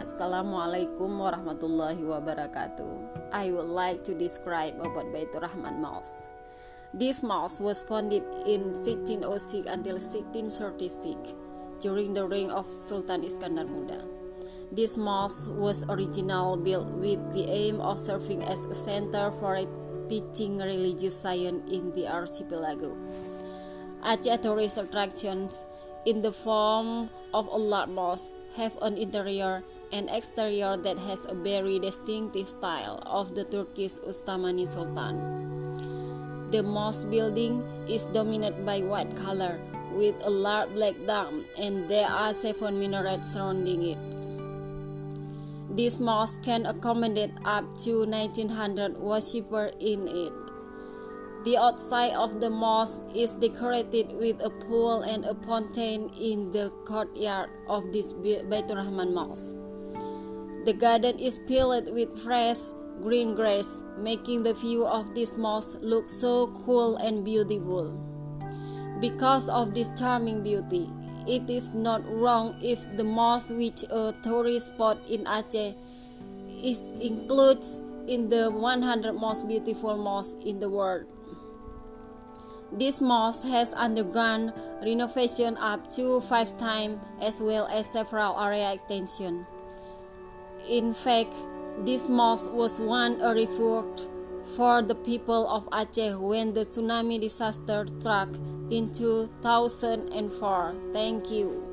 Assalamualaikum warahmatullahi wabarakatuh. I would like to describe about Baitur Rahman Mosque. This mosque was founded in 1606 until 1636 during the reign of Sultan Iskandar Muda. This mosque was originally built with the aim of serving as a center for teaching religious science in the archipelago. Aceh tourist attractions in the form of a large mosque have an interior and exterior that has a very distinctive style of the Turkish Ustamani Sultan. The mosque building is dominated by white color with a large black dome and there are seven minarets surrounding it. This mosque can accommodate up to 1900 worshippers in it. The outside of the mosque is decorated with a pool and a fountain in the courtyard of this Baitur Rahman mosque. The garden is filled with fresh green grass, making the view of this mosque look so cool and beautiful. Because of this charming beauty, it is not wrong if the mosque, which a tourist spot in Aceh, is included in the 100 most beautiful mosques in the world. This mosque has undergone renovation up to five times as well as several area extensions. In fact, this mosque was once a refuge for the people of Aceh when the tsunami disaster struck in 2004. Thank you.